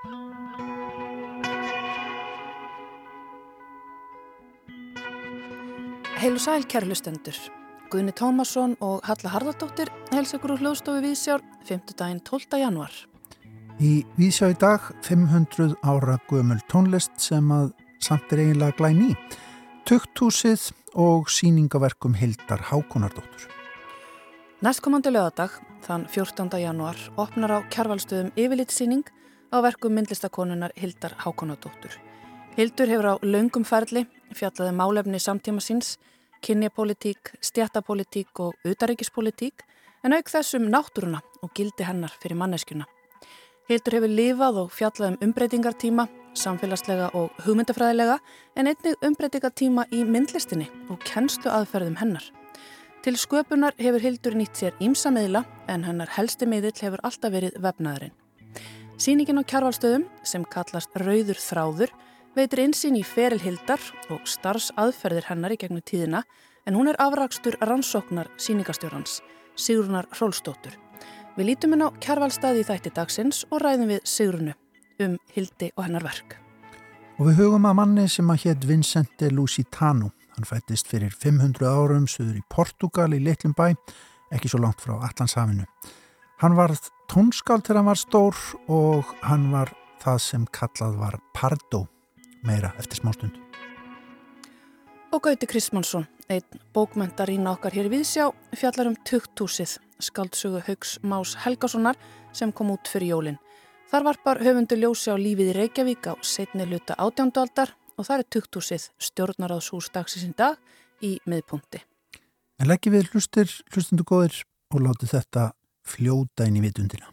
Heil og sæl kærlustendur. Guðni Tómasson og Halla Harðardóttir hels ykkur úr hljóðstofi Vísjár 5. daginn 12. januar. Í Vísjá í dag 500 ára gömul tónlist sem að samt er eiginlega glæn í. Tukthúsið og síningaverkum Hildar Hákonardóttur. Næstkomandi lögadag, þann 14. januar, opnar á kjærvalstöðum yfirlitsýning á verkum myndlistakonunar Hildar Hákonardóttur. Hildur hefur á laungum ferli, fjallaði málefni samtíma síns, kynjapolítík, stjættapolítík og utaríkispolítík en auk þessum náttúruna og gildi hennar fyrir manneskjuna. Hildur hefur lifað og fjallað um umbreytingartíma, samfélagslega og hugmyndafræðilega en einnig umbreytingartíma í myndlistinni og kennslu aðferðum hennar. Til sköpunar hefur Hildur nýtt sér ímsa meðla en hennar helsti meðill hefur alltaf verið vefnaðurinn. Sýningin á kjarvalstöðum sem kallast Rauður þráður veitir einsinn í feril Hildar og starfsaðferðir hennar í gegnum tíðina en hún er afrakstur rannsóknar síningastjórnans, Sigrunar Rólstóttur. Við lítum henn á kjærvalstaði í þætti dagsins og ræðum við Sigrunu um Hildi og hennar verk. Og við hugum að manni sem að hétt Vincente Lusitano. Hann fættist fyrir 500 árum söður í Portugal í Litlum bæ, ekki svo langt frá Allandshafinu. Hann var tónskál til hann var stór og hann var það sem kallað var Pardo meira eftir smástund. Og Gauti Kristmannsson, einn bókmentarín okkar hér í Víðsjá, fjallar um Tukthúsið, skaldsögu Haugs Más Helgasonar sem kom út fyrir jólinn. Þar varpar höfundu ljósi á lífið í Reykjavík á setni luta átjándualdar og það er Tukthúsið stjórnaráðshús dagsins í dag í miðpunti. En leggjum við hlustir, hlustundu góðir og láti þetta fljóta inn í vitundina.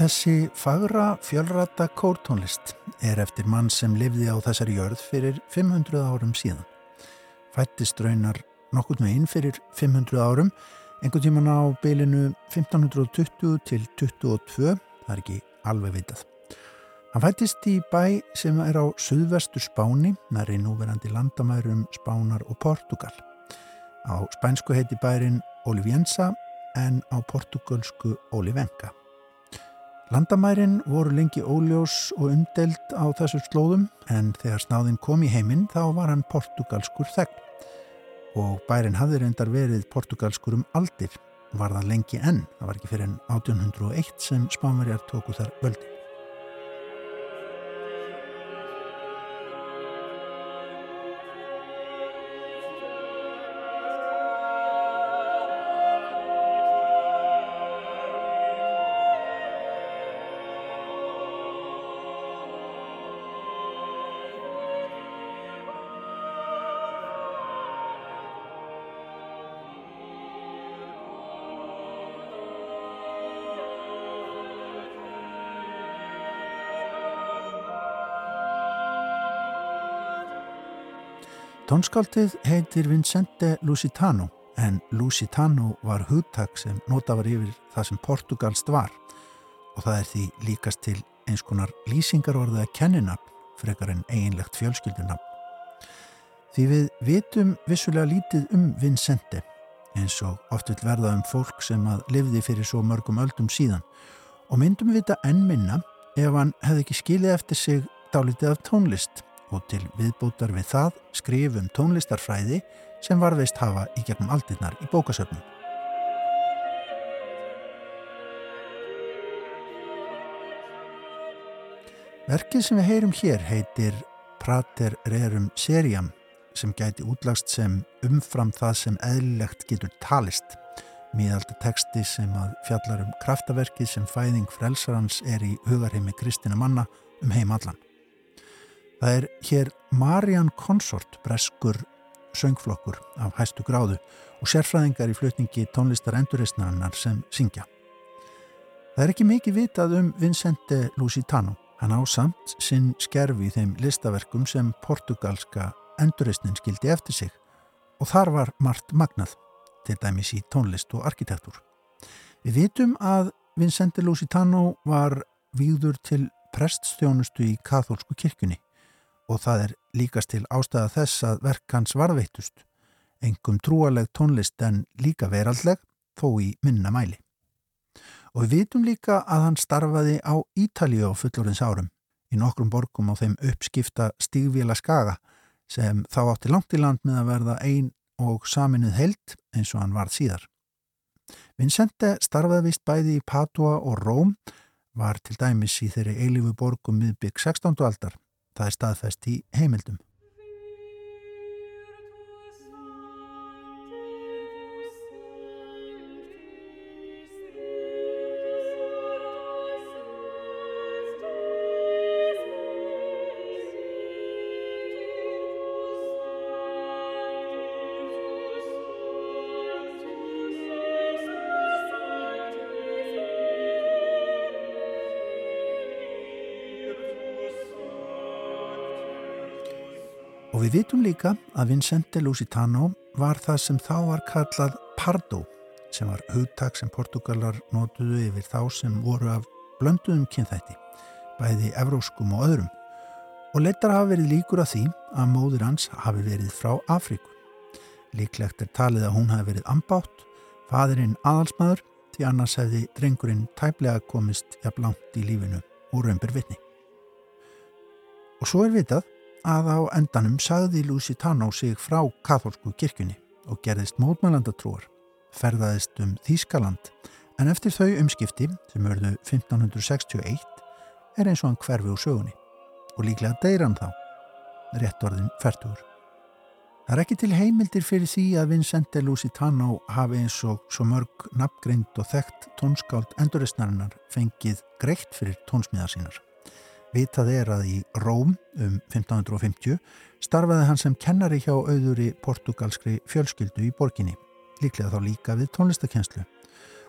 Þessi fagra fjölrata kórtónlist er eftir mann sem lifði á þessari jörð fyrir 500 árum síðan. Fættist raunar nokkurt meginn fyrir 500 árum, einhvern tíman á beilinu 1520 til 22, það er ekki alveg vitað. Hann fættist í bæ sem er á suðvestu Spáni, nær í núverandi landamærum Spánar og Portugal. Á spænsku heiti bærin Olivenza en á portugalsku Olivenka. Landamærin voru lengi óljós og umdelt á þessum slóðum en þegar snáðinn kom í heiminn þá var hann portugalskur þegn og bærin hafði reyndar verið portugalskur um aldir var það lengi enn, það var ekki fyrir enn 1801 sem spánverjar tóku þar völdi. Tónskaldið heitir Vincente Lusitano en Lusitano var hugtak sem nota var yfir það sem portugalst var. Og það er því líkast til eins konar lýsingarorðið að kenninafn frekar en eiginlegt fjölskyldunafn. Því við vitum vissulega lítið um Vincente eins og oft vil verða um fólk sem að lifði fyrir svo mörgum öldum síðan. Og myndum við þetta enn minna ef hann hefði ekki skilið eftir sig dálítið af tónlist og til viðbútar við það skrifum tónlistarfræði sem varðveist hafa í gegnum aldinnar í bókasöfnum. Verkið sem við heyrum hér heitir Prater Rerum Seriam sem gæti útlagst sem umfram það sem eðlilegt getur talist. Míðaldi teksti sem að fjallar um kraftaverkið sem fæðing frelsarans er í hugarheimi Kristina manna um heim allan. Það er hér Marian Consort, breskur söngflokkur af hæstu gráðu og sérfræðingar í flutningi tónlistar endurreysnarinnar sem syngja. Það er ekki mikið vitað um Vincente Lusitano. Hann á samt sinn skerfi í þeim listaverkum sem portugalska endurreysnin skildi eftir sig og þar var margt magnað, til dæmis í tónlist og arkitektur. Við vitum að Vincente Lusitano var výður til preststjónustu í katholsku kirkjunni og það er líkast til ástæða þess að verk hans varðveittust, engum trúaleg tónlist en líka veraldleg, þó í minna mæli. Og við vitum líka að hann starfaði á Ítalíu á fullorins árum, í nokkrum borgum á þeim uppskifta stígvíla skaga sem þá átti langt í land með að verða ein og saminuð held eins og hann varð síðar. Vincente starfaði vist bæði í Padua og Róm, var til dæmis í þeirri eilifu borgum miðbygg 16. aldar Það er staðfest í heimildum. Og við vitum líka að Vincente Lusitano var það sem þá var kallað Pardo sem var hugtak sem Portugalar nótuðu yfir þá sem voru af blönduðum kynþætti, bæði evróskum og öðrum. Og leittar hafa verið líkur að því að móður hans hafi verið frá Afríku. Líklegt er talið að hún hafi verið ambátt, fadurinn aðalsmaður, því annars hefði drengurinn tæplega komist jafn langt í lífinu og römbur vitni. Og svo er vitað að á endanum sagði Lusitano sig frá katholsku kirkjunni og gerðist mótmælandatrúar, ferðaðist um Þískaland en eftir þau umskipti sem örðu 1561 er eins og hann hverfi úr sögunni og líklega deyra hann þá, rétt orðin færtugur. Það er ekki til heimildir fyrir því að Vincente Lusitano hafi eins og svo mörg nafngreind og þekkt tónskáld enduristnarinnar fengið greitt fyrir tónsmíðar sínar. Vitað er að í Róm um 1550 starfaði hann sem kennari hjá auðuri portugalskri fjölskyldu í borginni, líklega þá líka við tónlistakenslu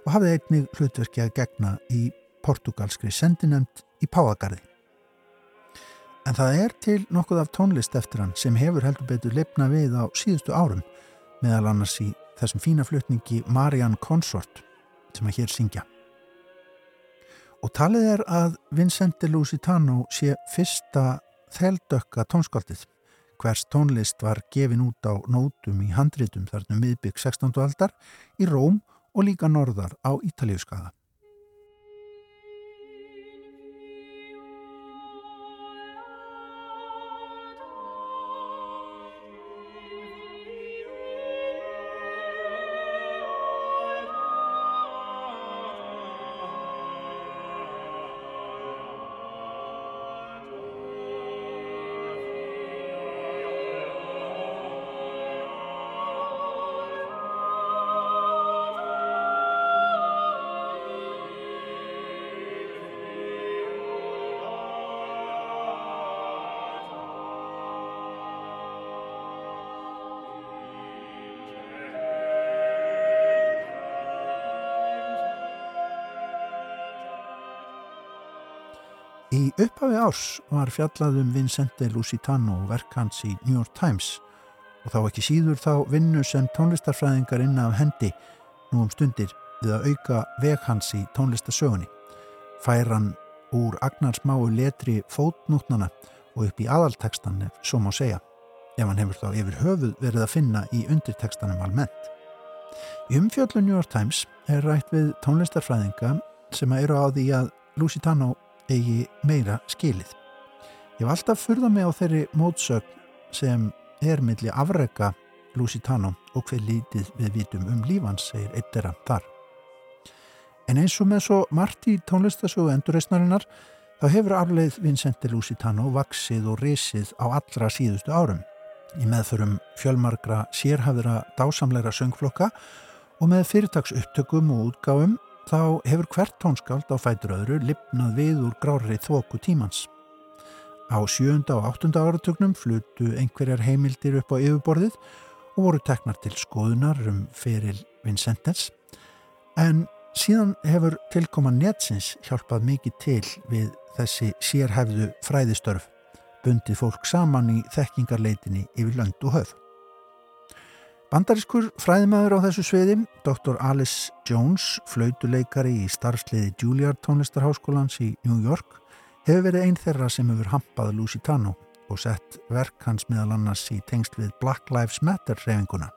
og hafði einnig hlutverki að gegna í portugalskri sendinemt í Páagarði. En það er til nokkuð af tónlist eftir hann sem hefur heldur betur lefna við á síðustu árum, meðal annars í þessum fína flutningi Marian Consort sem að hér syngja. Og talið er að Vincente Lusitano sé fyrsta þeldökka tónskaldið. Hvers tónlist var gefin út á nótum í handritum þarna miðbygg 16. aldar í Róm og líka norðar á Ítalíuskaða. Upphafi árs var fjallað um Vincente Lusitano og verk hans í New York Times og þá ekki síður þá vinnu sem tónlistarfræðingar inna af hendi nú um stundir við að auka veg hans í tónlistasögunni. Færan úr agnarsmáu letri fótnútnana og upp í aðaltekstan ef svo má segja, ef hann hefur þá yfir höfuð verið að finna í undirtekstanum almennt. Í umfjöllu New York Times er rætt við tónlistarfræðinga sem eru á því að Lusitano eigi meira skilið. Ég hef alltaf furðað mig á þeirri mótsögn sem er milli afrega Lusitano og hver lítið við vitum um lífans, segir eittera þar. En eins og með svo margt í tónlistasögu endurreysnarinnar þá hefur afleið Vincente Lusitano vaksið og risið á allra síðustu árum. í meðförum fjölmargra sérhafðra dásamleira söngflokka og með fyrirtags upptökum og útgáfum þá hefur hvert tónskáld á fætur öðru lipnað við úr grári þóku tímans. Á sjönda og áttunda áratögnum flutu einhverjar heimildir upp á yfirborðið og voru teknar til skoðunar um feril Vincentens en síðan hefur tilkoma netsins hjálpað mikið til við þessi sérhæfðu fræðistörf bundið fólk saman í þekkingarleitinni yfir lönd og höf. Bandarískur fræðimæður á þessu sviði, Dr. Alice Jones, flautuleikari í starfsliði Juilliard tónlistarháskólans í New York, hefur verið einn þeirra sem hefur hampað Lusitano og sett verk hans meðal annars í tengst við Black Lives Matter reyfinguna.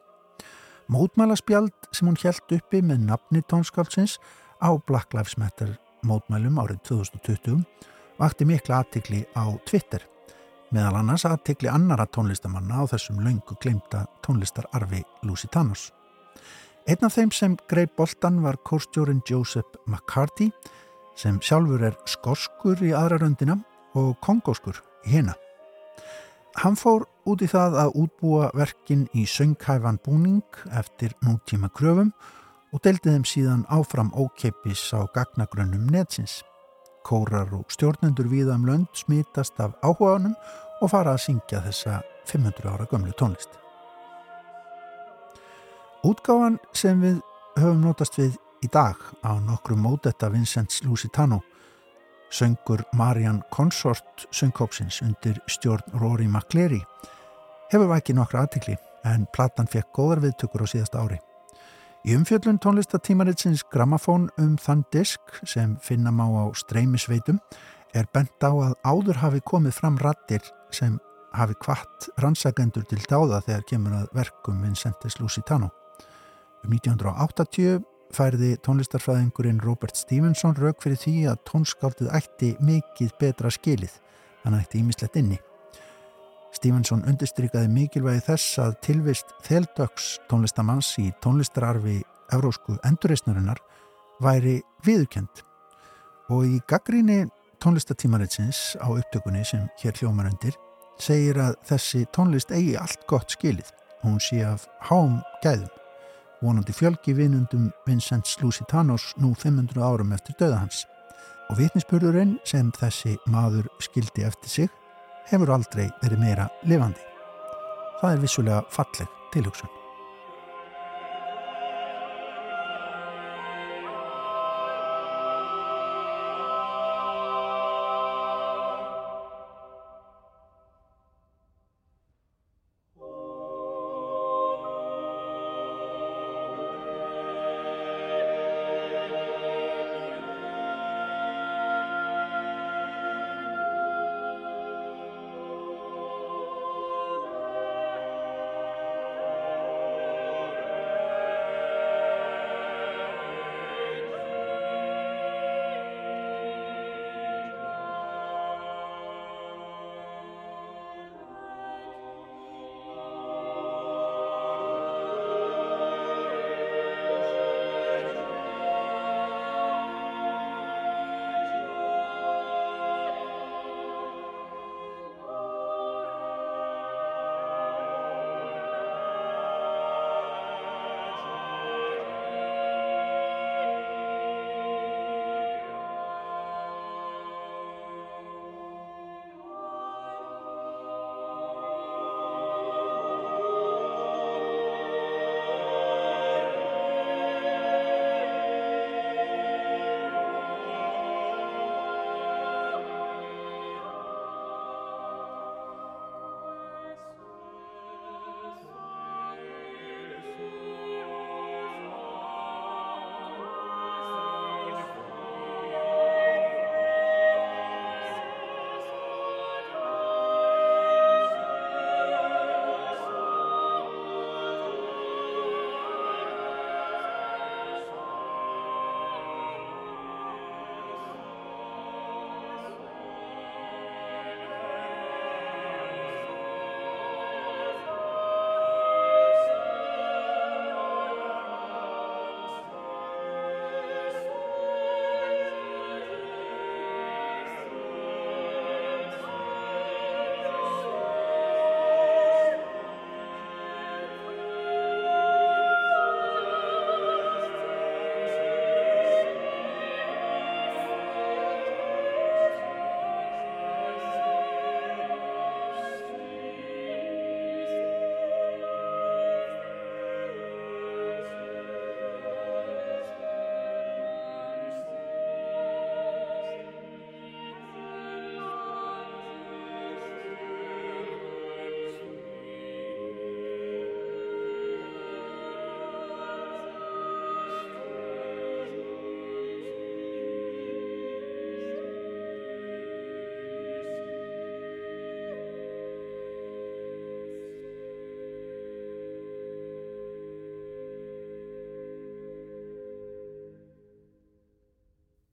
Mótmælaspjald sem hún helt uppi með nafni tónskáldsins á Black Lives Matter mótmælum árið 2020 vakti mikla aðtikli á Twitter meðal annars aðtikli annara tónlistamanna á þessum laungu glemta tónlistararfi Lusitanos. Einn af þeim sem greið boltan var kórstjórin Joseph McCarthy sem sjálfur er skoskur í aðra röndina og kongóskur í hérna. Hann fór út í það að útbúa verkin í sönghæfan búning eftir nútíma kröfum og deldi þeim síðan áfram ókeipis á gagnagrönnum netsins. Kórar og stjórnendur viða um lönd smítast af áhugaunum og fara að syngja þessa 500 ára gömlu tónlist. Útgáfan sem við höfum notast við í dag á nokkru módetta Vincents Lusitano söngur Marian Consort söngkópsins undir stjórn Rory McCleary hefur vækið nokkra aðtikli en platan fekk góðar viðtökur á síðasta ári. Í umfjöllun tónlistatímaritsins Grammafón um þann disk sem finna má á streymisveitum er bent á að áður hafi komið fram rattir sem hafi kvart rannsagendur til dáða þegar kemur að verkum Vincentes Lusitano. Um 1980 færði tónlistarfræðingurinn Robert Stevenson rauk fyrir því að tónskáldið ætti mikið betra skilið, hann ætti ímislegt inni. Stevenson undirstrykaði mikilvægi þess að tilvist þeldöks tónlistamanns í tónlistararfi evrósku endurreysnarinnar væri viðukend og í gaggríni tónlistatímaritsins á upptökunni sem hér hljómar undir segir að þessi tónlist eigi allt gott skilið. Hún sé af hám gæðum vonandi fjölgi vinundum Vincent Lusitanos nú 500 árum eftir döða hans. Og vitnispurðurinn sem þessi maður skildi eftir sig hefur aldrei verið meira lifandi. Það er vissulega falleg tilhugsun.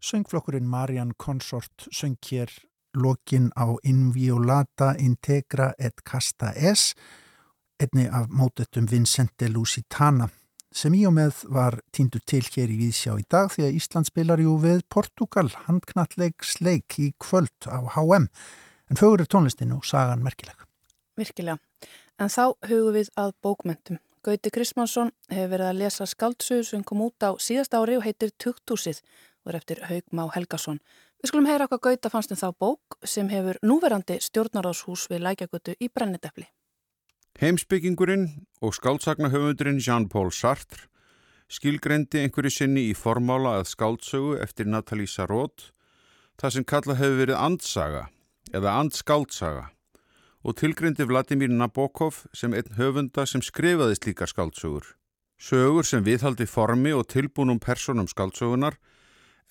Söngflokkurinn Marian Consort söng hér lokin á Inviolata Integra et Casta Es, einni af mótetum Vincente Lusitana, sem í og með var týndu til hér í Víðsjá í dag því að Ísland spilar jú við Portugal handknallegsleik í kvöld á HM, en fögur er tónlistin og sagan merkileg. Virkilega, en þá hugum við að bókmentum. Gauti Kristmánsson hefur verið að lesa skaldsugur sem kom út á síðast ári og heitir Tukthúsið og er eftir Haugmá Helgason. Við skulum heyra okkar Gauta fannst um þá bók sem hefur núverandi stjórnaráðshús við lækjagötu í Brennidepli. Heimsbyggingurinn og skálsagnahöfundurinn Jean-Paul Sartre skilgrendi einhverju sinni í formála að skáldsögu eftir Nathalie Sarraud það sem kalla hefur verið andsaga eða andskáltsaga og tilgrendi Vladimir Nabokov sem einn höfunda sem skrifaði slíkar skáldsögur. Sögur sem viðhaldi formi og tilbúnum personum skáldsögunar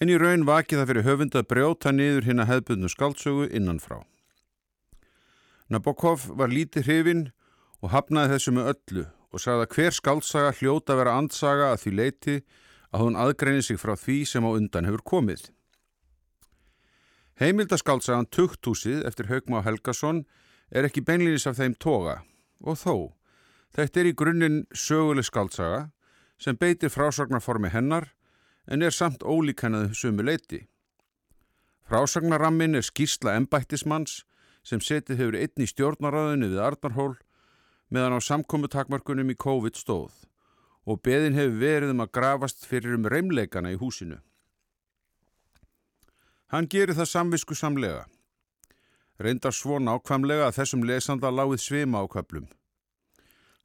en í raun vakið það fyrir höfund að brjóta niður hinn að hefðbundnu skáldsögu innanfrá. Nabokov var lítið hrifin og hafnaði þessu með öllu og sagði að hver skáltsaga hljóta vera andsaga að því leiti að hún aðgreinir sig frá því sem á undan hefur komið. Heimildaskáltsagan Tukthúsið eftir Haugma Helgason er ekki beinlinis af þeim toga og þó, þetta er í grunninn söguleg skáltsaga sem beitir frásagnarformi hennar en er samt ólíkannaðu sumu leiti. Frásagnarrammin er skýrsla embættismanns sem setið hefur einn í stjórnaráðinu við Arnarhól meðan á samkomutakmarkunum í COVID stóð og beðin hefur verið um að grafast fyrir um reymleikana í húsinu. Hann gerir það samvisku samlega. Reyndar svo nákvæmlega að þessum lesanda láið svima á köplum.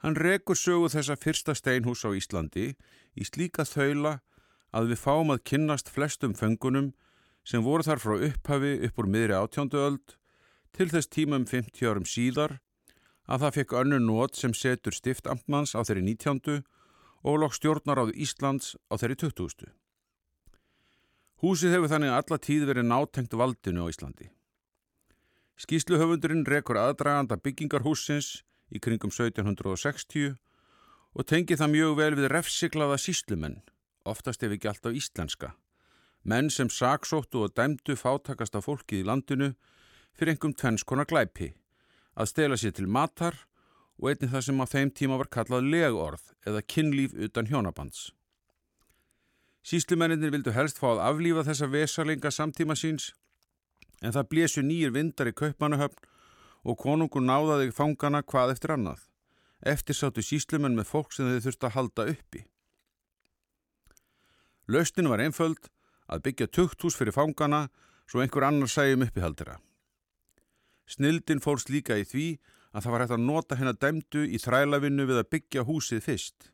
Hann rekur sögu þessa fyrsta steinhús á Íslandi í slíka þaula að við fáum að kynnast flestum fengunum sem voru þar frá upphafi upp úr miðri átjóndu öld til þess tímum 50 árum síðar að það fekk önnu nót sem setur stiftamtmanns á þeirri 19. og lokk stjórnar á Íslands á þeirri 20. Húsið hefur þannig alla tíð verið nátengt valdinu á Íslandi. Skísluhöfundurinn rekur aðdraganda byggingarhúsins í kringum 1760 og tengi það mjög vel við refsiklaða síslumenn oftast ef ekki alltaf íslenska. Menn sem saksóttu og dæmdu fátakasta fólkið í landinu fyrir einhverjum tvennskona glæpi, að stela sér til matar og einnig það sem á þeim tíma var kallað legorð eða kynlíf utan hjónabands. Síslumenninir vildu helst fá að aflífa þessa vesalinga samtíma síns en það blésu nýjir vindar í kaupanuhöfn og konungur náðaði fangana hvað eftir annað. Eftir sáttu síslumenn með fólk sem þau þurfti að halda uppi. Laustin var einföld að byggja tukthús fyrir fangana svo einhver annar sæjum uppihaldira. Snildin fórst líka í því að það var hægt að nota henn að dæmdu í þrælavinnu við að byggja húsið fyrst.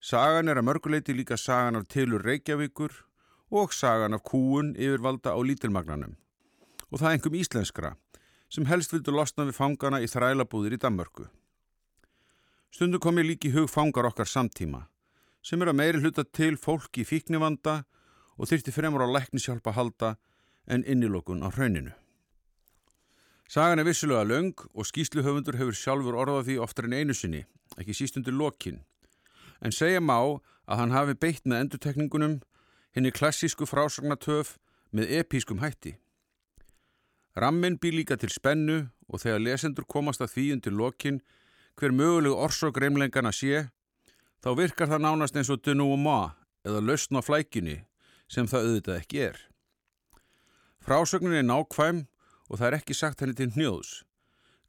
Sagan er að mörguleiti líka sagan af tilur Reykjavíkur og sagan af kúun yfirvalda á lítilmagnanum. Og það einhverjum íslenskra sem helst vildu losna við fangana í þrælabúðir í Danmörku. Stundu kom ég líki hug fangar okkar samtíma sem er að meiri hluta til fólk í fíknivanda og þyrti fremur á læknishjálpa halda en innilokun á hrauninu. Sagan er vissulega löng og skýsluhöfundur hefur sjálfur orðað því oftar en einu sinni, ekki sístundur lokin, en segja má að hann hafi beitt með endutekningunum henni klassísku frásagnatöf með episkum hætti. Rammin býr líka til spennu og þegar lesendur komast að því undir lokin hver mögulegu orsok reymlengana sé, þá virkar það nánast eins og denouement eða lausn á flækinni sem það auðvitað ekki er. Frásögnin er nákvæm og það er ekki sagt henni til hnjóðs.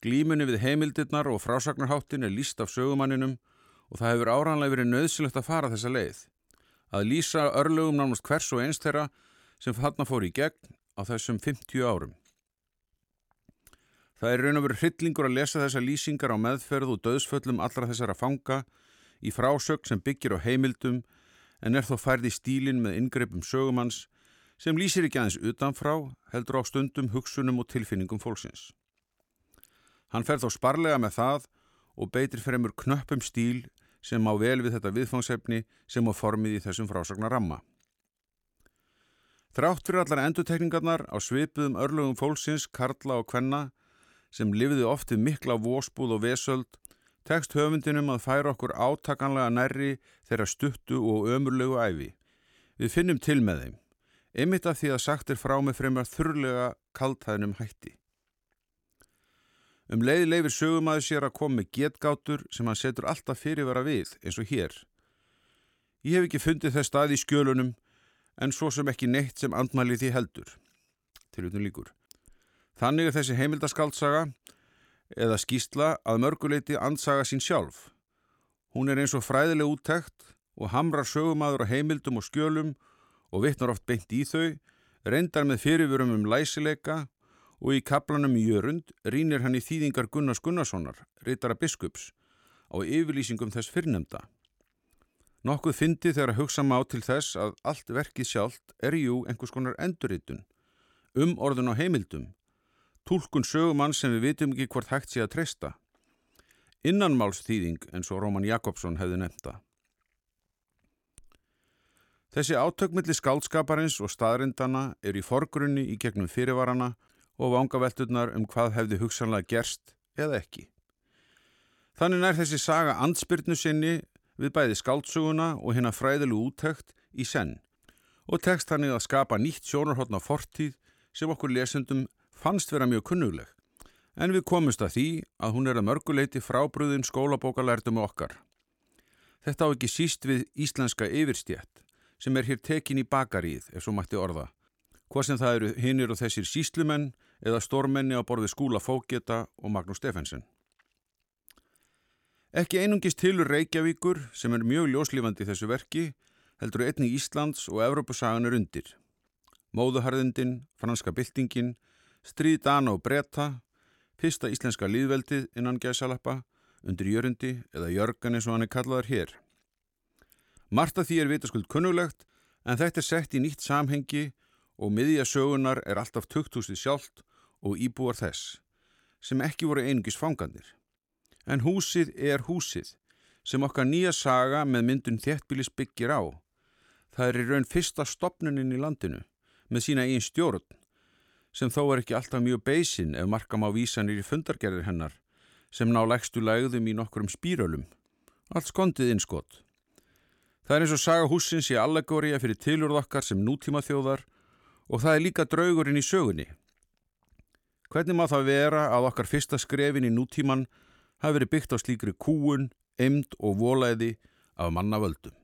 Glímunni við heimildirnar og frásagnarháttin er líst af sögumanninum og það hefur áranlega verið nöðsilegt að fara þessa leið. Að lýsa örlögum nánast hvers og eins þeirra sem þarna fór í gegn á þessum 50 árum. Það er raun og verið hryllingur að lesa þessa lýsingar á meðferð og döðsföllum allra þessara fanga í frásögn sem byggir á heimildum en er þó færð í stílin með ingreipum sögumanns sem lýsir ekki aðeins utanfrá, heldur á stundum, hugsunum og tilfinningum fólksins. Hann fer þó sparlega með það og beitir fremur knöppum stíl sem á vel við þetta viðfangsefni sem á formið í þessum frásagnar ramma. Þrátt fyrir allar endutekningarnar á svipuðum örlögum fólksins, karla og kvenna sem lifiði oft við mikla vósbúð og vesöld tekst höfundinum að færa okkur átakanlega nærri þeirra stuttu og ömurlegu æfi. Við finnum til með þeim. einmitt af því að sagt er frá með fremjar þurrlega kaltæðnum hætti. Um leið leifir sögumæður sér að koma með getgátur sem hann setur alltaf fyrirvara við, eins og hér. Ég hef ekki fundið þess stað í skjölunum, en svo sem ekki neitt sem andmæli því heldur. Til utan líkur. Þannig er þessi heimildaskáldsaga eða skýsla að mörguleiti andsaga sín sjálf. Hún er eins og fræðileg úttækt og hamrar sögumæður á heimildum og skjölum og vittnar oft beint í þau, reyndar með fyrirvörum um læsileika og í kaplanum í Jörund rínir hann í þýðingar Gunnars Gunnarssonar, reytara biskups, á yfirlýsingum þess fyrrnemda. Nokkuð fyndi þegar að hugsa má til þess að allt verkið sjálft er jú einhvers konar endurritun, um orðun á heimildum, tólkun sögumann sem við vitum ekki hvort hægt sé að treysta, innanmálsþýðing eins og Róman Jakobsson hefði nefnda. Þessi átökmilli skálskaparins og staðrindana er í forgrunni í gegnum fyrirvarana og vangavelturnar um hvað hefði hugsanlega gerst eða ekki. Þannig nær þessi saga ansbyrnu sinni við bæði skáldsuguna og hérna fræðilu úttækt í senn og tekst þannig að skapa nýtt sjónarhóttna fortíð sem okkur lesendum fannst vera mjög kunnugleg. En við komumst að því að hún er að mörguleiti frábrúðin skólabókalærtum okkar. Þetta á ekki síst við íslenska yfirstjætt sem er hér tekin í bakaríð, ef svo mætti orða. Hvað sem það eru hinnir og þessir síslumenn eða stórmenni á borði skúla Fóketa og Magnús Steffensen. Ekki einungist tilur Reykjavíkur sem er mjög ljóslífandi í þessu verki heldur einni Íslands og Evrópusagan er undir. Móðuharðindin, franska byltingin, stríð Dana og Breta, fyrsta íslenska líðveldið innan gæsalappa, undir Jörundi eða Jörgan eins og hann er kallaðar hér. Marta því er vitaskuld kunnulegt en þetta er sett í nýtt samhengi og miðja sögunar er alltaf tukthúsið sjálft og íbúar þess, sem ekki voru einungis fangandir. En húsið er húsið, sem okkar nýja saga með myndun þéttbílis byggir á. Það er í raun fyrsta stopnunin í landinu, með sína einn stjórn, sem þó er ekki alltaf mjög beisinn ef markam á vísanir í fundargerðir hennar, sem ná lægstu lægðum í nokkurum spírölum. Allt skondið innskott. Það er eins og saga húsins í allegóriða fyrir tilurð okkar sem nútíma þjóðar og það er líka draugurinn í sögunni. Hvernig má það vera að okkar fyrsta skrefin í nútíman hafi verið byggt á slíkri kúun, emd og volæði af mannavöldum?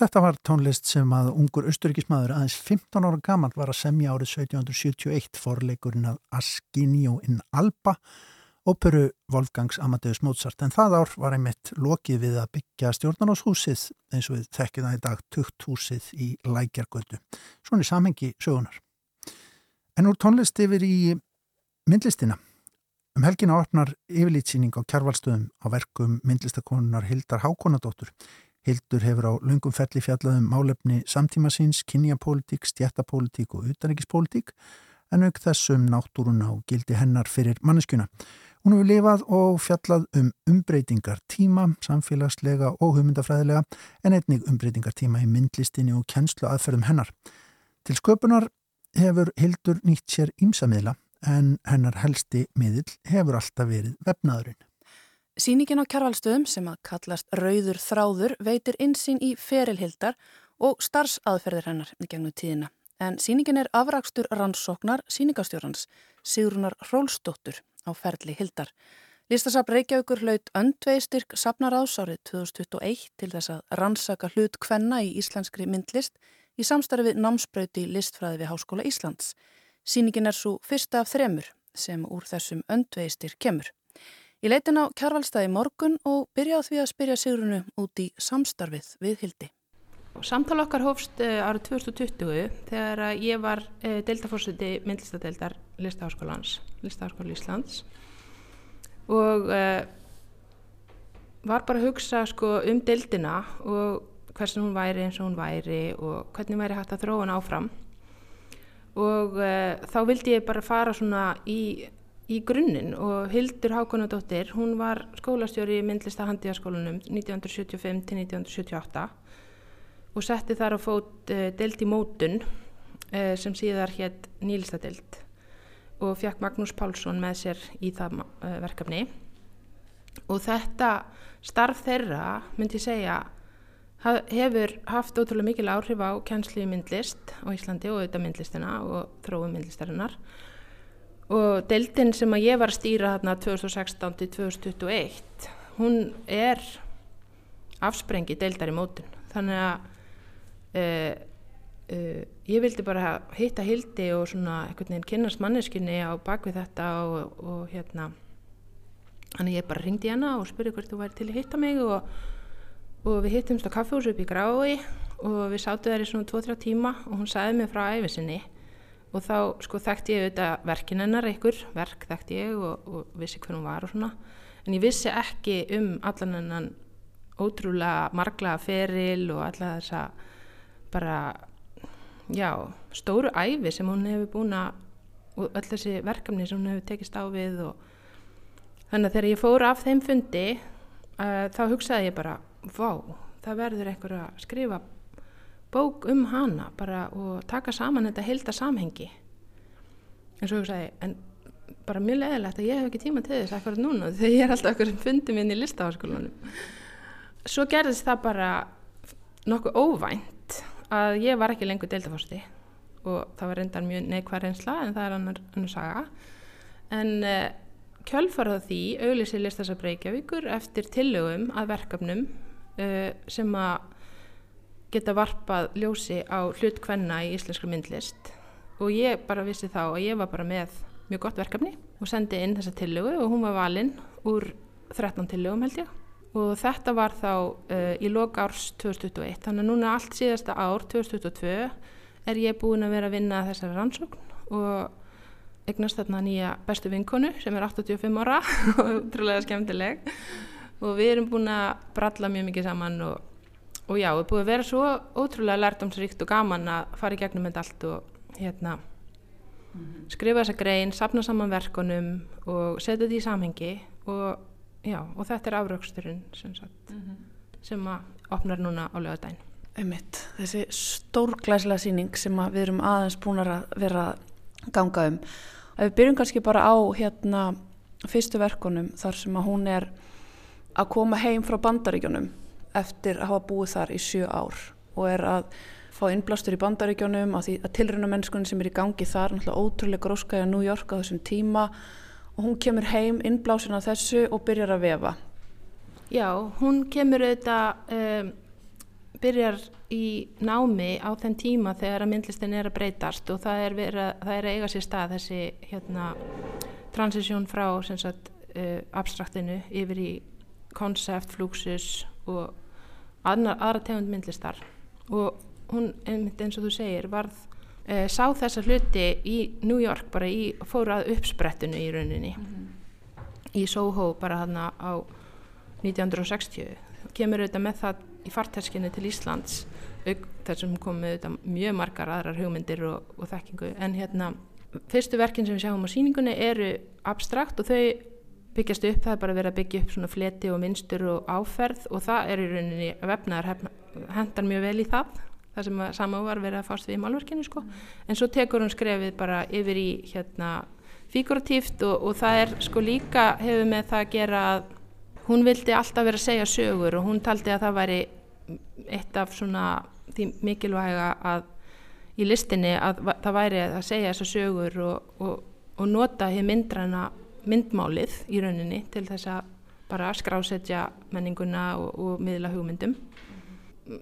Þetta var tónlist sem að ungur austuríkismadur aðeins 15 ára gaman var að semja árið 1771 forleikurinn að Askinio in Alba óperu Wolfgangs Amadeus Mozart en það ár var einmitt lokið við að byggja stjórnarnáshúsið eins og við þekkið það í dag tukthúsið í Lækjargöldu. Svona í samhengi sögunar. En úr tónlist yfir í myndlistina. Um helgina opnar yfirlýtsýning á kjærvalstöðum á verkum myndlistakonunar Hildar Hákonadóttur Hildur hefur á lungum felli fjallaðum málefni samtímasins, kynjapólitík, stjættapólitík og utanrikispólitík en auk þessum náttúruna og gildi hennar fyrir manneskjuna. Hún hefur lifað og fjallað um umbreytingar tíma, samfélagslega og hugmyndafræðilega en einnig umbreytingar tíma í myndlistinni og kennslu aðferðum hennar. Til sköpunar hefur Hildur nýtt sér ímsamiðla en hennar helsti miðil hefur alltaf verið vefnaðurinn. Sýningin á kjærvalstöðum sem að kallast Rauður þráður veitir insýn í ferilhildar og starfsaðferðir hennar í gegnum tíðina. En sýningin er afrakstur rannsóknar sýningastjórnans Sigrunar Rólsdóttur á ferli hildar. Listasafn Reykjavíkur hlaut öndveistyrk sapnaráðs árið 2021 til þess að rannsaka hlut kvenna í íslenskri myndlist í samstarfi námsbrauti listfræði við Háskóla Íslands. Sýningin er svo fyrsta af þremur sem úr þessum öndveistyrk kemur. Ég leitin á kjárvalstæði morgun og byrja á því að spyrja Sigrunu út í samstarfið við Hildi. Samtal okkar hófst uh, árið 2020 þegar uh, ég var uh, deildafórsiti myndlistadeildar Listaháskólans, Listaháskóla Íslands og var bara að hugsa sko, um deildina og hversin hún væri eins og hún væri og hvernig væri hægt að þróa hann áfram og þá vildi ég bara fara svona í í grunninn og Hildur Hákonadóttir, hún var skólastjóri í myndlista handíðaskólanum 1975 til 1978 og setti þar á fót uh, deild í mótun uh, sem síðar hétt nýlistadeild og fjakk Magnús Pálsson með sér í það uh, verkefni. Og þetta starf þeirra, myndi ég segja, hefur haft ótrúlega mikil áhrif á kjænslu í myndlist á Íslandi og auðvitað myndlistina og þróum myndlistarinnar og deildin sem að ég var að stýra hérna 2016 til 2021 hún er afsprengi deildar í mótun. Þannig að uh, uh, ég vildi bara hitta hildi og svona einhvern veginn kynast manneskinni á bakvið þetta og, og hérna þannig ég bara ringdi hana og spurði hvert þú væri til að hitta mig og, og við hittumst á kaffehús upp í grái og við sátum þær í svona 2-3 tíma og hún sagði mig frá æfisinni og þá sko þekkti ég auðvitað verkin hennar einhver, verk þekkti ég og, og vissi hver hún var og svona. En ég vissi ekki um allan hennan ótrúlega marglaða feril og alla þessa bara já, stóru æfi sem hún hefur búin að og öll þessi verkefni sem hún hefur tekist á við og þannig að þegar ég fór af þeim fundi uh, þá hugsaði ég bara, vá, það verður einhver að skrifa bók um hana bara og taka saman þetta heilta samhengi. Eins og ég sagði en bara mjög leðilegt að ég hef ekki tíma til þess akkurat núna þegar ég er alltaf okkur sem fundi minn í listaháskólanum. Svo gerðist það bara nokkuð óvænt að ég var ekki lengur deildaforsti og það var reyndar mjög neikvæð reynsla en það er annar, annar saga. En uh, kjölfarað því auglísi listasabreikjavíkur eftir tillögum að verkefnum uh, sem að geta varpað ljósi á hlut hvenna í íslensku myndlist. Og ég bara vissi þá að ég var bara með mjög gott verkefni og sendi inn þessa tillögu og hún var valinn úr 13 tillögum held ég. Og þetta var þá uh, í loka árs 2021 þannig að núna allt síðasta ár 2022 er ég búin að vera að vinna þessari rannsókn og eignast þarna nýja bestu vinkonu sem er 85 ára og trúlega skemmtileg. Og við erum búin að bralla mjög mikið saman og og já, það er búið að vera svo ótrúlega lærdomsríkt og gaman að fara í gegnum þetta allt og hérna mm -hmm. skrifa þessa grein, sapna saman verkunum og setja þetta í samhengi og já, og þetta er afraugsturinn sem, mm -hmm. sem að opnar núna á lögadaginn Einmitt, þessi stórglæslega síning sem við erum aðeins búin að vera ganga um að við byrjum kannski bara á hérna fyrstu verkunum þar sem að hún er að koma heim frá bandaríkjunum eftir að hafa búið þar í sjö ár og er að fá innblástur í bandaríkjónum að, að tilruna mennskunni sem er í gangi þar náttúrulega ótrúlega gróskaði á New York á þessum tíma og hún kemur heim innblásin á þessu og byrjar að vefa. Já, hún kemur auðvitað um, byrjar í námi á þenn tíma þegar að myndlistin er að breytast og það er, vera, það er að eiga sér stað þessi hérna, transisjón frá sagt, uh, abstraktinu yfir í konsept, fluxus og aðra, aðra tegund myndlistar. Og hún, eins og þú segir, varð uh, sá þessa hluti í New York bara í, fór að uppsprettinu í rauninni. Mm -hmm. í Soho bara hann á 1960 kemur auðvitað með það í fartæskinni til Íslands þar sem komið auðvitað mjög margar aðrar hugmyndir og, og þekkingu. En hérna fyrstu verkin sem við sjáum á síningunni eru abstrakt og þau byggjast upp, það er bara verið að byggja upp svona fleti og minnstur og áferð og það er í rauninni vefnaðar hendar mjög vel í það það sem sama var verið að fást við í málverkinu sko. en svo tekur hún skrefið bara yfir í hérna figuratíft og, og það er sko líka hefur með það að gera að hún vildi alltaf vera að segja sögur og hún taldi að það væri eitt af svona því mikilvæga að í listinni að það væri að segja þessa sögur og, og, og nota hér myndræna myndmálið í rauninni til þess að bara skrásetja menninguna og, og miðla hugmyndum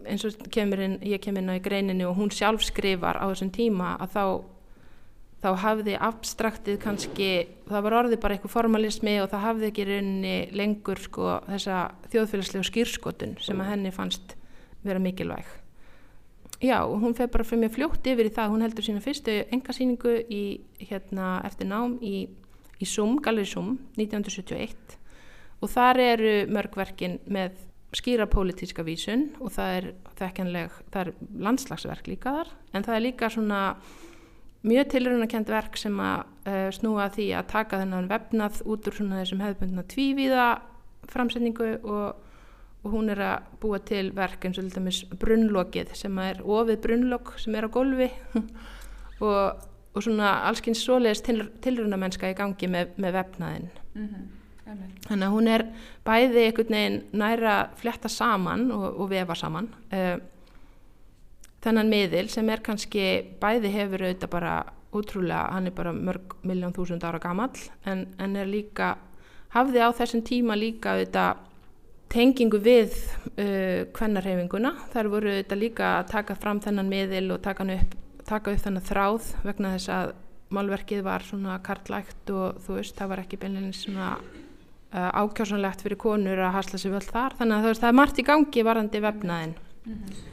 eins og kemur inn, ég kemur inn á í greininu og hún sjálf skrifar á þessum tíma að þá þá hafði abstraktið kannski, það var orðið bara eitthvað formalismi og það hafði ekki rauninni lengur sko þessa þjóðfélagslegu skýrskotun sem að henni fannst vera mikilvæg. Já, og hún feð bara fyrir mig fljótt yfir í það, hún heldur sína fyrstu engasýningu í, hérna, eftir nám í, í Sum, Galleri Sum, 1971 og þar eru mörgverkin með skýra pólitíska vísun og það er þekkanleg, það er landslagsverk líka þar, en það er líka svona mjög tilrunarkend verk sem að uh, snúa því að taka þennan vefnað út úr svona þessum hefðbundna tvívíða framsetningu og, og hún er að búa til verk eins og brunnlokið sem er ofið brunnlokk sem er á golfi og, og svona allskynns svoleiðis til, tilrunamennska í gangi með, með vefnaðinn mm -hmm. þannig að hún er bæði einhvern veginn næra fletta saman og, og vefa saman uh, þennan miðil sem er kannski bæði hefur auðvitað bara útrúlega, hann er bara mörg miljón þúsund ára gammal en, en er líka, hafði á þessum tíma líka auðvitað tengingu við uh, kvennarhefinguna, þar voru auðvitað líka að taka fram þennan miðil og taka upp, taka upp þennan þráð vegna þess að málverkið var svona kartlægt og þú veist, það var ekki beinleins svona uh, ákjásanlegt fyrir konur að hasla sér völd þar, þannig að það er margt í gangi varandi vefnaðin mm -hmm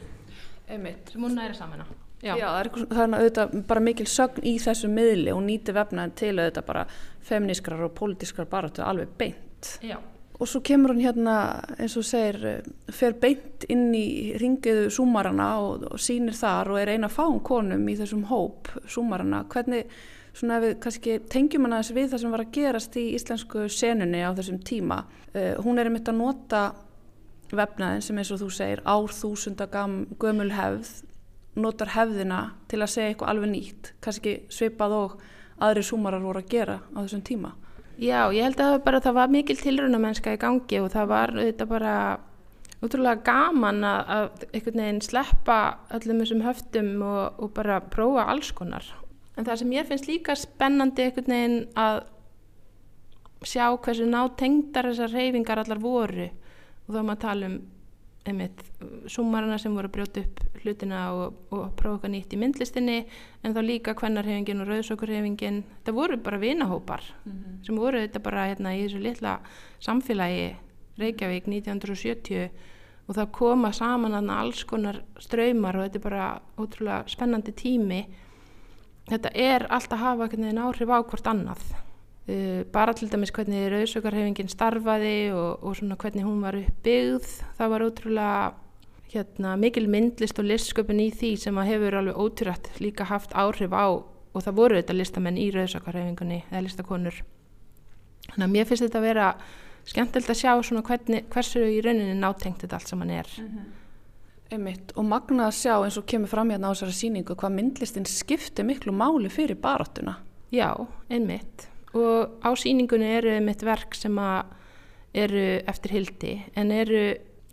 einmitt. Hún næri saman á Já, Já það, er, það er auðvitað bara mikil sögn í þessu miðli og nýti vefnaðin til auðvitað bara femnískrar og pólitískrar baratu alveg beint. Já. Og svo kemur hún hérna, eins og segir, fer beint inn í ringiðu súmarana og, og sínir þar og er eina fáum konum í þessum hóp súmarana. Hvernig, svona við kannski tengjum hana þessi við það sem var að gerast í íslensku senunni á þessum tíma. Uh, hún er einmitt að nota vefnaðin sem eins og þú segir árþúsunda gömul hefð notar hefðina til að segja eitthvað alveg nýtt, kannski svipað og aðri súmarar voru að gera á þessum tíma. Já, ég held að það, bara, það var mikil tilruna mennska í gangi og það var þetta bara útrúlega gaman að, að einhvern veginn sleppa öllum þessum höftum og, og bara prófa alls konar. En það sem ég finnst líka spennandi einhvern veginn að sjá hversu nátengdar þessar reyfingar allar voru og þá maður tala um einmitt sumarana sem voru að brjóta upp hlutina og, og prófa okkar nýtt í myndlistinni en þá líka kvennarhefingin og rauðsokkurhefingin það voru bara vinahópar mm -hmm. sem voru þetta bara hérna í þessu litla samfélagi Reykjavík 1970 og það koma saman aðna alls konar ströymar og þetta er bara ótrúlega spennandi tími. Þetta er alltaf að hafa áhrif á hvort annað bara til dæmis hvernig rauðsökarhefingin starfaði og, og svona hvernig hún var uppbyggð það var ótrúlega hérna, mikil myndlist og listsköpun í því sem að hefur alveg ótrúrætt líka haft áhrif á og það voru þetta listamenn í rauðsökarhefingunni eða listakonur. Þannig að mér finnst þetta að vera skemmtilegt að sjá svona hvernig, hversu í rauninni nátengt þetta allt sem hann er. Mm -hmm. Einmitt, og magna að sjá eins og kemur fram hérna á þessari síningu hvað myndlistin skipti miklu máli fyrir baráttuna. Já, einmitt og á síningunni eru mitt verk sem eru eftir hildi en eru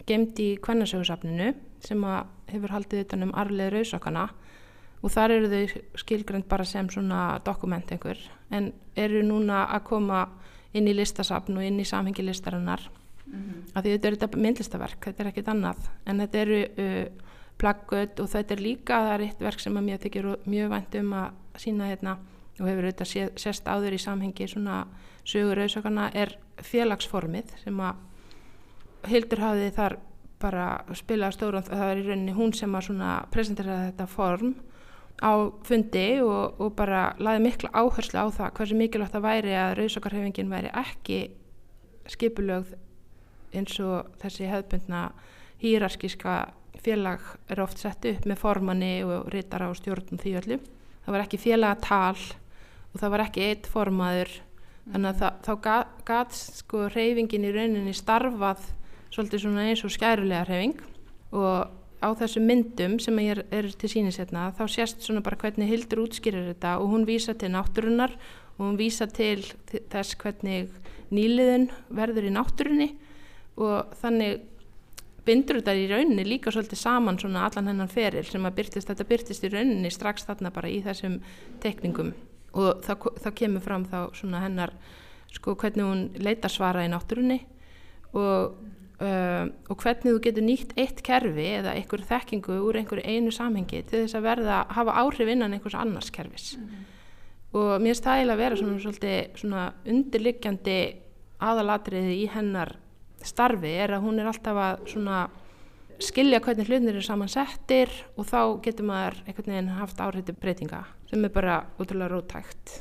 gemd í kvennasögursafninu sem hefur haldið utan um arleið rauðsakana og þar eru þau skilgrend bara sem svona dokument einhver en eru núna að koma inn í listasafn og inn í samhengi listarinnar. -hmm. af því þetta er þetta myndlistaverk þetta er ekkit annað. En þetta eru uh, plaggöt og þetta er líka það er eitt verk sem að mér þykir mjög vænt um að sína hérna og hefur auðvitað sé, sérst áður í samhengi svona sögur auðsökarna er félagsformið sem að Hildur hafði þar bara spilað stóran það er í rauninni hún sem að presentera þetta form á fundi og, og bara laði mikla áherslu á það hversu mikilvægt það væri að rauðsokarhefingin væri ekki skipulögð eins og þessi hefðbundna hýrarskíska félag er oft sett upp með formanni og reytara og stjórnum því öllu. Það var ekki félagatal og það var ekki eitt formaður. Þannig að það, þá gæt sko reyfingin í rauninni starfað svolítið svona eins og skærulega reyfing og á þessu myndum sem er, er til sínisetna þá sést svona bara hvernig Hildur útskýrir þetta og hún vísa til náttúrunnar og hún vísa til þess hvernig nýliðun verður í náttúrunni. Og þannig bindur þetta í rauninni líka svolítið saman svona allan hennan feril sem að byrtist, þetta byrtist í rauninni strax þarna bara í þessum tekningum og það, það kemur fram þá svona hennar sko hvernig hún leita svara í náttúrunni og Uh, og hvernig þú getur nýtt eitt kerfi eða einhver þekkingu úr einhverju einu samhengi til þess að verða að hafa áhrif innan einhvers annars kerfis mm -hmm. og mér finnst það eiginlega að vera svona, svolítið, svona undirliggjandi aðalatriði í hennar starfi er að hún er alltaf að skilja hvernig hlutnir er samansettir og þá getur maður einhvern veginn haft áhrif til breytinga sem er bara útrúlega rótækt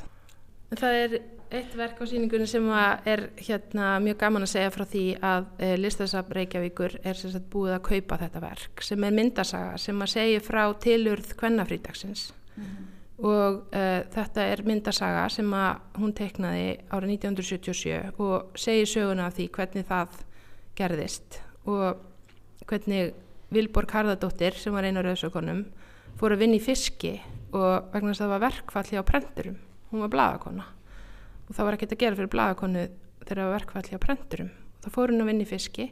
það er eitt verk á síningunni sem er hérna, mjög gaman að segja frá því að e, eh, listasab Reykjavíkur er sagt, búið að kaupa þetta verk sem er myndasaga sem að segja frá tilurð kvennafrítagsins mm -hmm. og e, þetta er myndasaga sem að hún teiknaði árið 1977 og segir söguna af því hvernig það gerðist. Og hvernig Vilborg Harðardóttir sem var einu rauðsökunum fór að vinna í fiski og vegna þess að það var verkfalli á prenturum. Hún var bladakonna og það var ekkert að gera fyrir blagakonu þegar það var verkfalli á prenturum. Og þá fór hún að vinna í fiski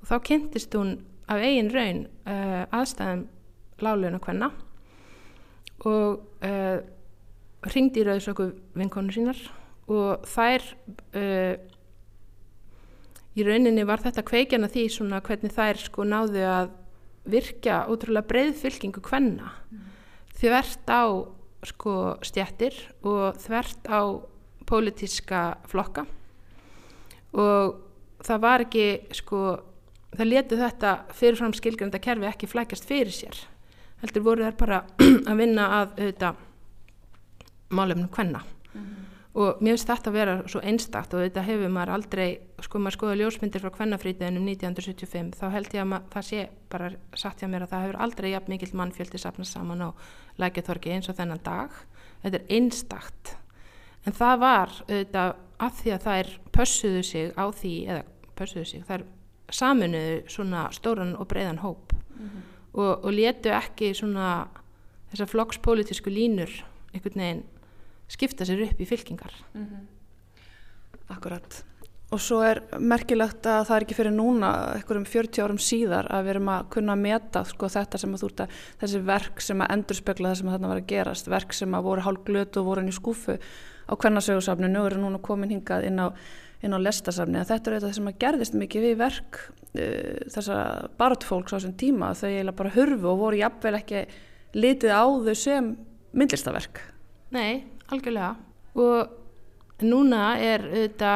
og þá kynntist hún af eigin raun uh, aðstæðum láleuna hvenna og uh, ringdi í rauðsöku vinkonu sínar og þær uh, í rauninni var þetta kveikjana því svona hvernig þær sko náðu að virkja ótrúlega breyðfylkingu hvenna mm. Þvert á sko stjættir og þvert á pólitíska flokka og það var ekki sko, það leti þetta fyrirfram skilgrænda kerfi ekki flækjast fyrir sér heldur voru þær bara að vinna að auðvitað málefnum hvenna. Og mér finnst þetta að vera svo einstakt og þetta hefur maður aldrei sko maður skoða ljósmyndir frá hvennafrítiðinum 1975 þá held ég að maður, það sé bara sagt hjá mér að það hefur aldrei jafn mikill mannfjöldi sapnast saman á lækjatorki eins og þennan dag þetta er einstakt en það var auðvitað af því að þær pössuðu sig á því eða pössuðu sig, þær saminuðu svona stóran og breiðan hóp mm -hmm. og, og letu ekki svona þessar flokkspolítisku línur einhvern veginn skipta sér upp í fylkingar. Mm -hmm. Akkurat. Og svo er merkilegt að það er ekki fyrir núna einhverjum 40 árum síðar að við erum að kunna meta sko, þetta sem að þú ert að þessi verk sem að endurspegla það sem að þarna var að gerast verk sem að voru hálf glötu og voru inn í skúfu á kvennasögursafninu og eru núna komin hingað inn á, inn á lestasafni að þetta er þetta sem að gerðist mikið við verk uh, þessar bartfólks á þessum tíma þau eiginlega bara hurfu og voru jafnvel ekki litið á þau sem myndlistaverk Nei, algjörlega og núna er þetta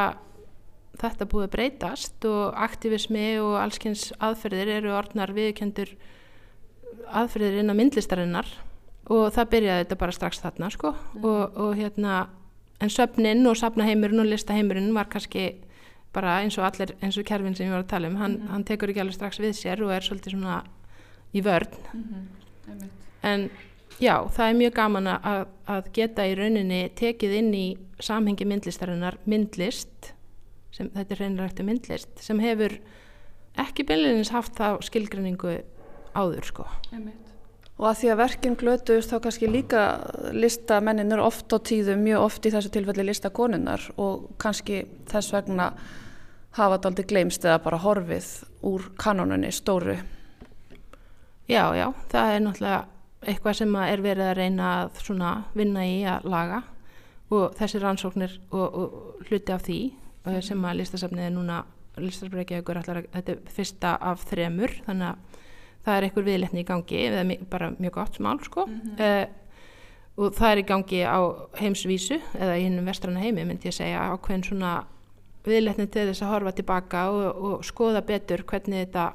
þetta búið að breytast og aktivismi og allskyns aðferðir eru orðnar viðkendur aðferðir inn á myndlistarinnar og það byrjaði þetta bara strax þarna sko mm. og, og hérna en söfnin og safnaheimurinn og listaheimurinn var kannski bara eins og allir eins og kerfin sem ég var að tala um hann, mm hann tekur ekki alveg strax við sér og er svolítið svona í vörn mm -hmm. en já, það er mjög gaman að, að geta í rauninni tekið inn í samhengi myndlistarinnar myndlist sem, þetta er reynilegt myndlist sem hefur ekki beinleginins haft þá skilgrinningu áður sko Einmitt og að því að verkinn glötuðust þá kannski líka listamenninir oft á tíðu, mjög oft í þessu tilfelli listakonunnar og kannski þess vegna hafa þetta aldrei gleimst eða bara horfið úr kanonunni stóru. Já, já, það er náttúrulega eitthvað sem er verið að reyna að vinna í að laga og þessi rannsóknir og, og hluti af því sem að listasafnið er núna listasbreykjaður þetta er fyrsta af þremur þannig að það er einhver viðletni í gangi eða bara mjög gott smál sko. Mm -hmm. uh, og það er í gangi á heimsvísu eða í hinnum vestrana heimi myndi ég segja ákveðin svona viðletni til þess að horfa tilbaka og, og skoða betur hvernig þetta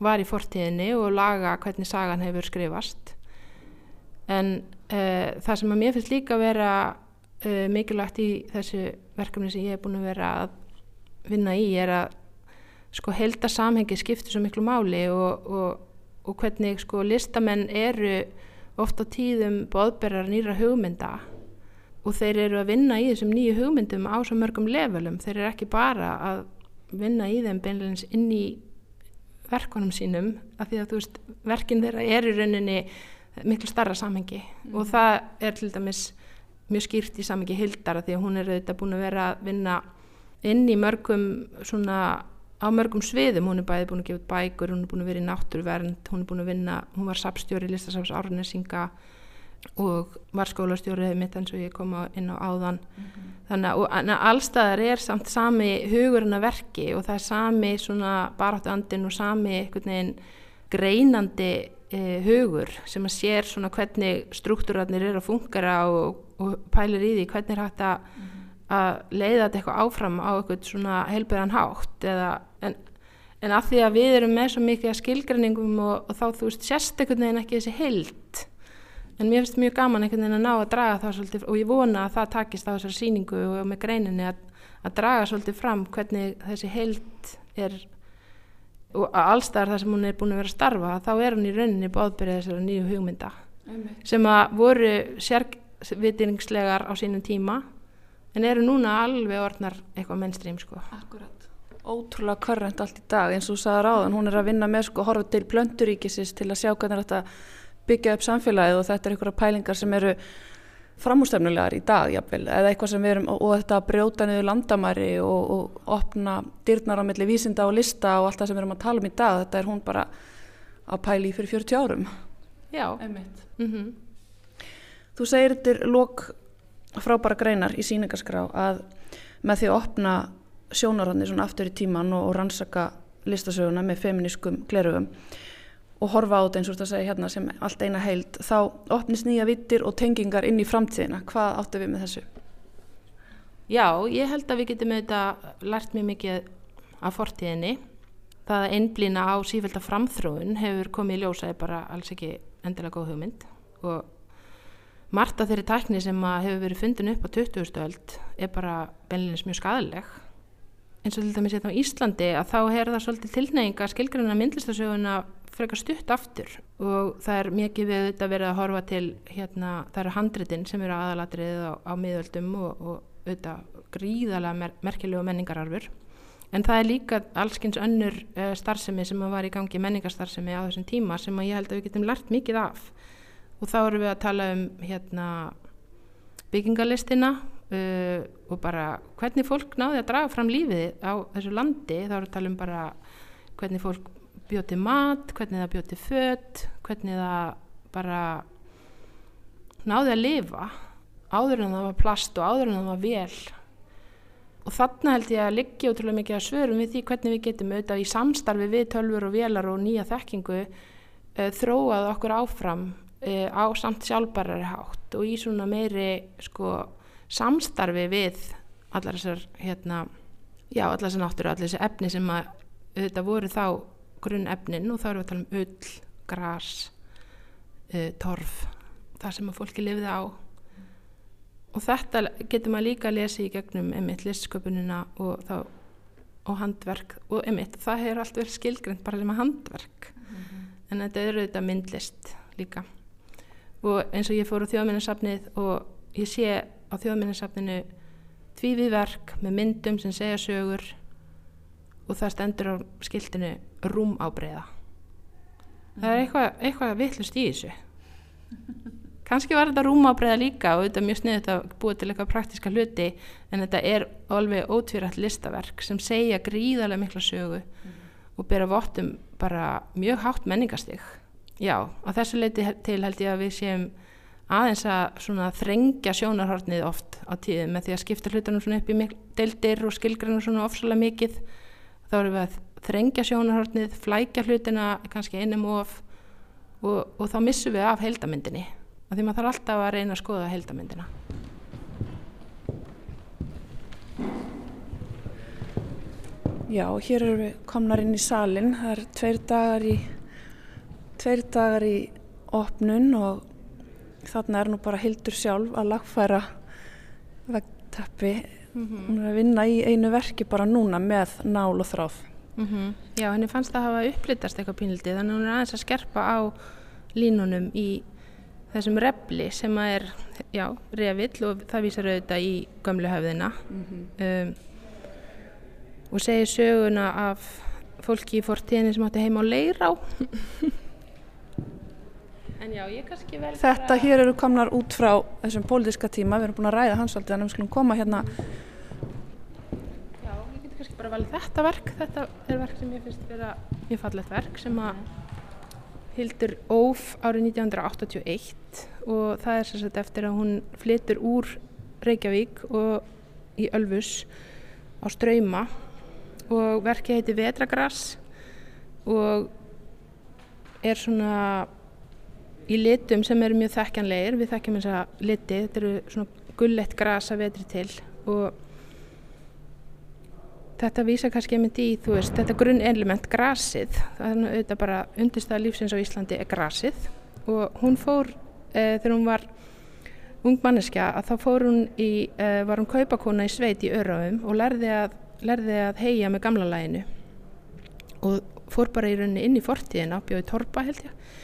var í fortíðinni og laga hvernig sagan hefur skrifast en uh, það sem að mér finnst líka að vera uh, mikilvægt í þessu verkefni sem ég hef búin að vera að vinna í er að sko helda samhengi skiptir svo miklu máli og, og, og hvernig sko listamenn eru ofta tíðum boðberðar nýra hugmynda og þeir eru að vinna í þessum nýju hugmyndum á svo mörgum levelum, þeir eru ekki bara að vinna í þeim beinleins inn í verkonum sínum af því að þú veist, verkin þeirra er í rauninni miklu starra samhengi mm. og það er til dæmis mjög skýrt í samhengi hildara því að hún er auðvitað búin að vera að vinna inn í mörgum svona á mörgum sviðum, hún er bæði búin að gefa bækur, hún er búin að vera í náttúruvernd hún er búin að vinna, hún var sapstjóri í listasafs árnesinga og var skólastjórið mitt eins og ég kom inn á áðan mm -hmm. þannig að allstaðar er samt sami hugurinn að verki og það er sami svona baráttu andin og sami einhvern veginn greinandi eh, hugur sem að sér svona hvernig struktúrarnir eru að fungara og, og pælir í því hvernig er hægt að mm -hmm leiða þetta eitthvað áfram á eitthvað svona heilbæðan hátt eða, en, en af því að við erum með svo mikið skilgreiningum og, og þá þú veist sérst einhvern veginn ekki þessi heilt en mér finnst mjög gaman einhvern veginn að ná að draga það svolítið og ég vona að það takist á þessari síningu og með greininni að, að draga svolítið fram hvernig þessi heilt er og allstaðar þar sem hún er búin að vera að starfa þá er hún í rauninni bóðbyrðið þessari nýju hugmynda Amen. sem að voru sérvitingslegar á sínum tíma en eru núna alveg orðnar eitthvað mainstream sko. Akkurat, ótrúlega körrent allt í dag eins og þú sagði ráðan, hún er að vinna með sko horfa til plönduríkisins til að sjá hvernig þetta byggja upp samfélagið og þetta er einhverja pælingar sem eru framústefnulegar í dag jafnvel, eða eitthvað sem við erum og þetta að brjóta niður landamæri og, og opna dyrnar á milli vísinda og lista og allt það sem við erum að tala um í dag þetta er hún bara að pæli fyrir 40 árum. Já, einmitt. Mm -hmm. Þú segir þetta er lok frábæra greinar í síningaskrá að með því að opna sjónarhóðni svona aftur í tíman og, og rannsaka listasöguna með feminískum glerugum og horfa á þetta eins og þetta segja hérna sem allt eina heild, þá opnist nýja vittir og tengingar inn í framtíðina. Hvað áttu við með þessu? Já, ég held að við getum auðvitað lært mjög mikið af fortíðinni. Það að einblýna á sífælda framþróun hefur komið í ljósa er bara alls ekki endilega góð hugmynd og margt af þeirri tækni sem hefur verið fundin upp á 20. öld er bara beinleins mjög skadaleg eins og til dæmis hérna á Íslandi að þá er það svolítið tilneyinga skilgrunna myndlistasöguna frekar stutt aftur og það er mikið við þetta verið að horfa til hérna, það eru handritin sem eru aðalatrið á, á miðöldum og, og auðvitað gríðalega mer merkilegu menningararfur. En það er líka allskins önnur uh, starfsemi sem var í gangi menningarstarfsemi á þessum tíma sem ég held að við getum lært mikið af. Og þá erum við að tala um hérna, byggingalistina uh, og bara hvernig fólk náði að draga fram lífið á þessu landi. Þá erum við að tala um bara hvernig fólk bjóti mat, hvernig það bjóti fött, hvernig það bara náði að lifa áður en það var plast og áður en það var vel. Og þarna held ég að liggja útrúlega mikið að svörum við því hvernig við getum auðvitað í samstarfi við tölfur og vélar og nýja þekkingu uh, þróað okkur áfram uh, á samt sjálfbarari hátt og í svona meiri sko, samstarfi við allar þessar hérna, já allar þessar náttúru, allar þessar efni sem að þetta voru þá grunn efnin og þá erum við að tala um ull, gras uh, torf það sem að fólki lifið á og þetta getur maður líka að lesa í gegnum emitt listsköpunina og, þá, og handverk og emitt það hefur allt verið skilgrend bara sem að handverk mm -hmm. en þetta eru þetta myndlist líka og eins og ég fór á þjóðminnarsafnið og ég sé á þjóðminnarsafninu tvífið verk með myndum sem segja sögur og það stendur á skiltinu rúm ábreyða það er mhm. eitthvað, eitthvað vittlust í þessu kannski var þetta rúm ábreyða líka og þetta er mjög sniðið að búa til eitthvað praktiska hluti en þetta er alveg ótvírætt listaverk sem segja gríðarlega mikla sögu mm. og bera vottum bara mjög hátt menningastig Já, á þessu leiti til held ég að við séum aðeins að þrengja sjónarhortnið oft á tíðum með því að skipta hlutunum svona upp í deildir og skilgrana svona ofsalega mikið þá erum við að þrengja sjónarhortnið, flækja hlutina kannski einum of og, og þá missum við af heldamyndinni af því maður þarf alltaf að reyna að skoða heldamyndina Já, hér eru við komnar inn í salin. Það er tveir dagar í, tveir dagar í opnun og þarna er nú bara Hildur sjálf að lagfæra vegtappi. Mm -hmm. Hún er að vinna í einu verki bara núna með nál og þráð. Mm -hmm. Já, henni fannst það að hafa upplitast eitthvað pínliti þannig að hún er aðeins að skerpa á línunum í þessum refli sem að er, já, revill og það vísar auðvitað í gömlu höfðina. Mm -hmm. um, og segir söguna af fólki í fortíðinni sem átti heima á leirá já, ég kannski vel Þetta bara... hér eru komnar út frá þessum pólitíska tíma, við erum búin að ræða hans alltaf en við skulum koma hérna. Já, ég get kannski bara vel þetta verk. Þetta er verk sem ég finnst vera mjög fallet verk sem að hildur Óf árið 1981 og það er sérstaklega eftir að hún flytur úr Reykjavík og í Ölfus á Ströyma og verkið heiti Vetragrass og er svona í litum sem eru mjög þekkjanlegir, við þekkjum þess að liti, þetta eru svona gullett grasa vetri til og þetta vísa kannski einmitt í, þú veist, þetta grunnelement grasið, það er auðvitað bara undirstæða lífsins á Íslandi er grasið og hún fór e, þegar hún var ung manneskja að þá fór hún í, e, var hún kaupakona í sveit í Örafum og lærði að lærði að heia með gamla læginu og fór bara í rauninni inn í fortíðin ábjóði Torpa held ég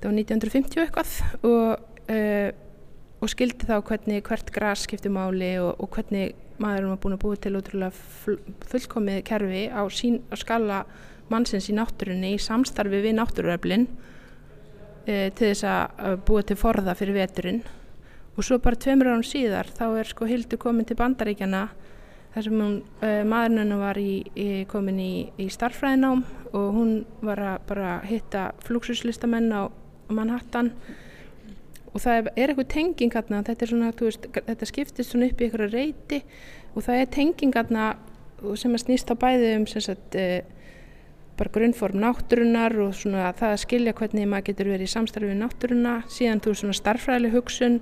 það var 1950 eitthvað og, uh, og skildi þá hvernig hvert græs skipti máli og, og hvernig maður var búin að búið til útrúlega fullkomið kerfi á, sín, á skala mannsins í náttúrunni í samstarfi við náttúruöflin uh, til þess að búið til forða fyrir veturinn. Og svo bara tveimur árum síðar þá er sko Hildur komin til bandaríkjana þar sem hún, uh, maðurinn hennar var í, í, komin í, í starfræðinám og hún var að bara hitta flúksuslistamenn á Manhattan. Og það er, eitthvað tenging hérna, þetta, þetta skiptist svona upp í eitthvað reyti og það er tenging hérna sem að snýst á bæði um sagt, uh, bara grunnform náttúrunar og svona það að skilja hvernig maður getur verið í samstarfi við náttúruna, síðan þú er svona starfræðileg hugsun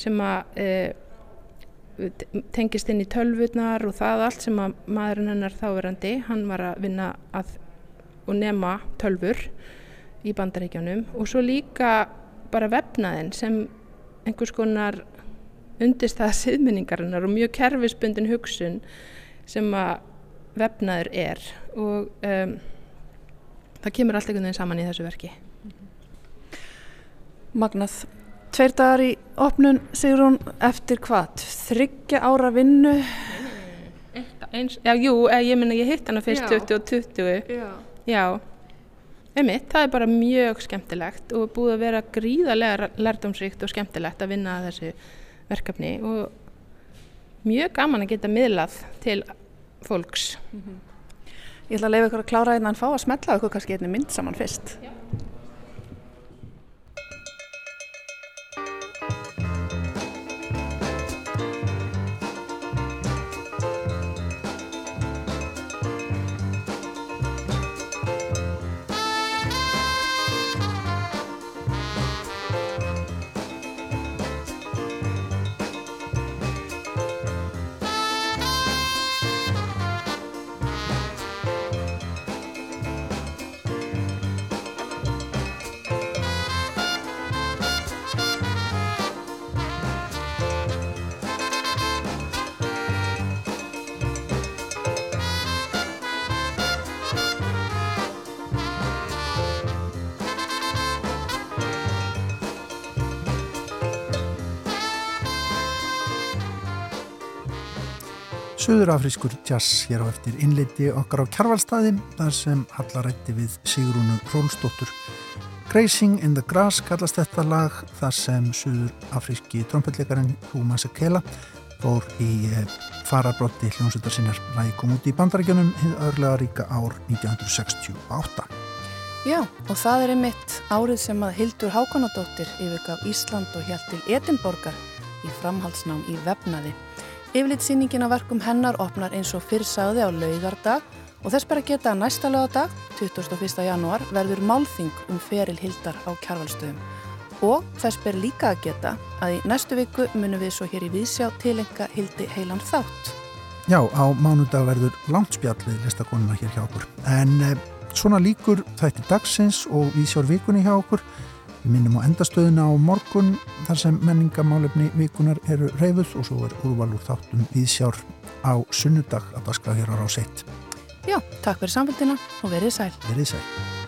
sem að uh, tengist inn í tölvurnar og það allt sem að maðurinn hennar þáverandi, hann var að vinna að, og nema tölvur í bandaríkjanum og svo líka bara vefnaðinn sem einhvers konar undistæða siðmyningarinnar og mjög kerfisbundin hugsun sem að vefnaður er og um, það kemur allt einhvern veginn saman í þessu verki Magnað Tveir dagar í opnun, sigur hún, eftir hvað? Þryggja ára vinnu? Eins, já, jú, eh, ég minna ég hitt hana fyrst já. 20 og 20. Já. Já, einmitt, það er bara mjög skemmtilegt og búið að vera gríðarlega lærdomsríkt og skemmtilegt að vinna að þessu verkefni og mjög gaman að geta miðlað til fólks. Mm -hmm. Ég ætla að leiða ykkur að klára einhvern fá að smetla ykkur kannski einni mynd saman fyrst. Já. Suðurafrískur jazz hér á eftir innleiti okkar á kjarvalstaði þar sem hallarætti við Sigrúnu Rólsdóttur. Grazing in the Grass kallast þetta lag þar sem Suðurafríski trompetleikarinn Hú Masekela fór í eh, fararbrotti hljómsveitar sinnar lagi kom út í bandarækjunum hinn örlega ríka ár 1968. Já, og það er einmitt árið sem að Hildur Hákonadóttir yfirgaf Ísland og hjælt til Edinborgar í framhaldsnám í vefnaði. Yfirlitsýningin á verkum hennar opnar eins og fyrr sagði á laugardag Og þess bara geta að næsta lögadag, 21. janúar, verður málþing um feril Hildar á kjarvalstöðum. Og þess ber líka að geta að í næstu viku munum við svo hér í Vísjá tilenga Hildi heilan þátt. Já, á mánudag verður langt spjallið listakonuna hér hjá okkur. En eh, svona líkur þætti dagsins og Vísjár vikunni hjá okkur. Við minnum á endastöðuna á morgun þar sem menningamálefni vikunar eru reyfuð og svo er úrval úr þáttum Vísjár á sunnudag að daska hér á rás 1. Já, takk fyrir samfélgina og verið sæl. Verið sæl.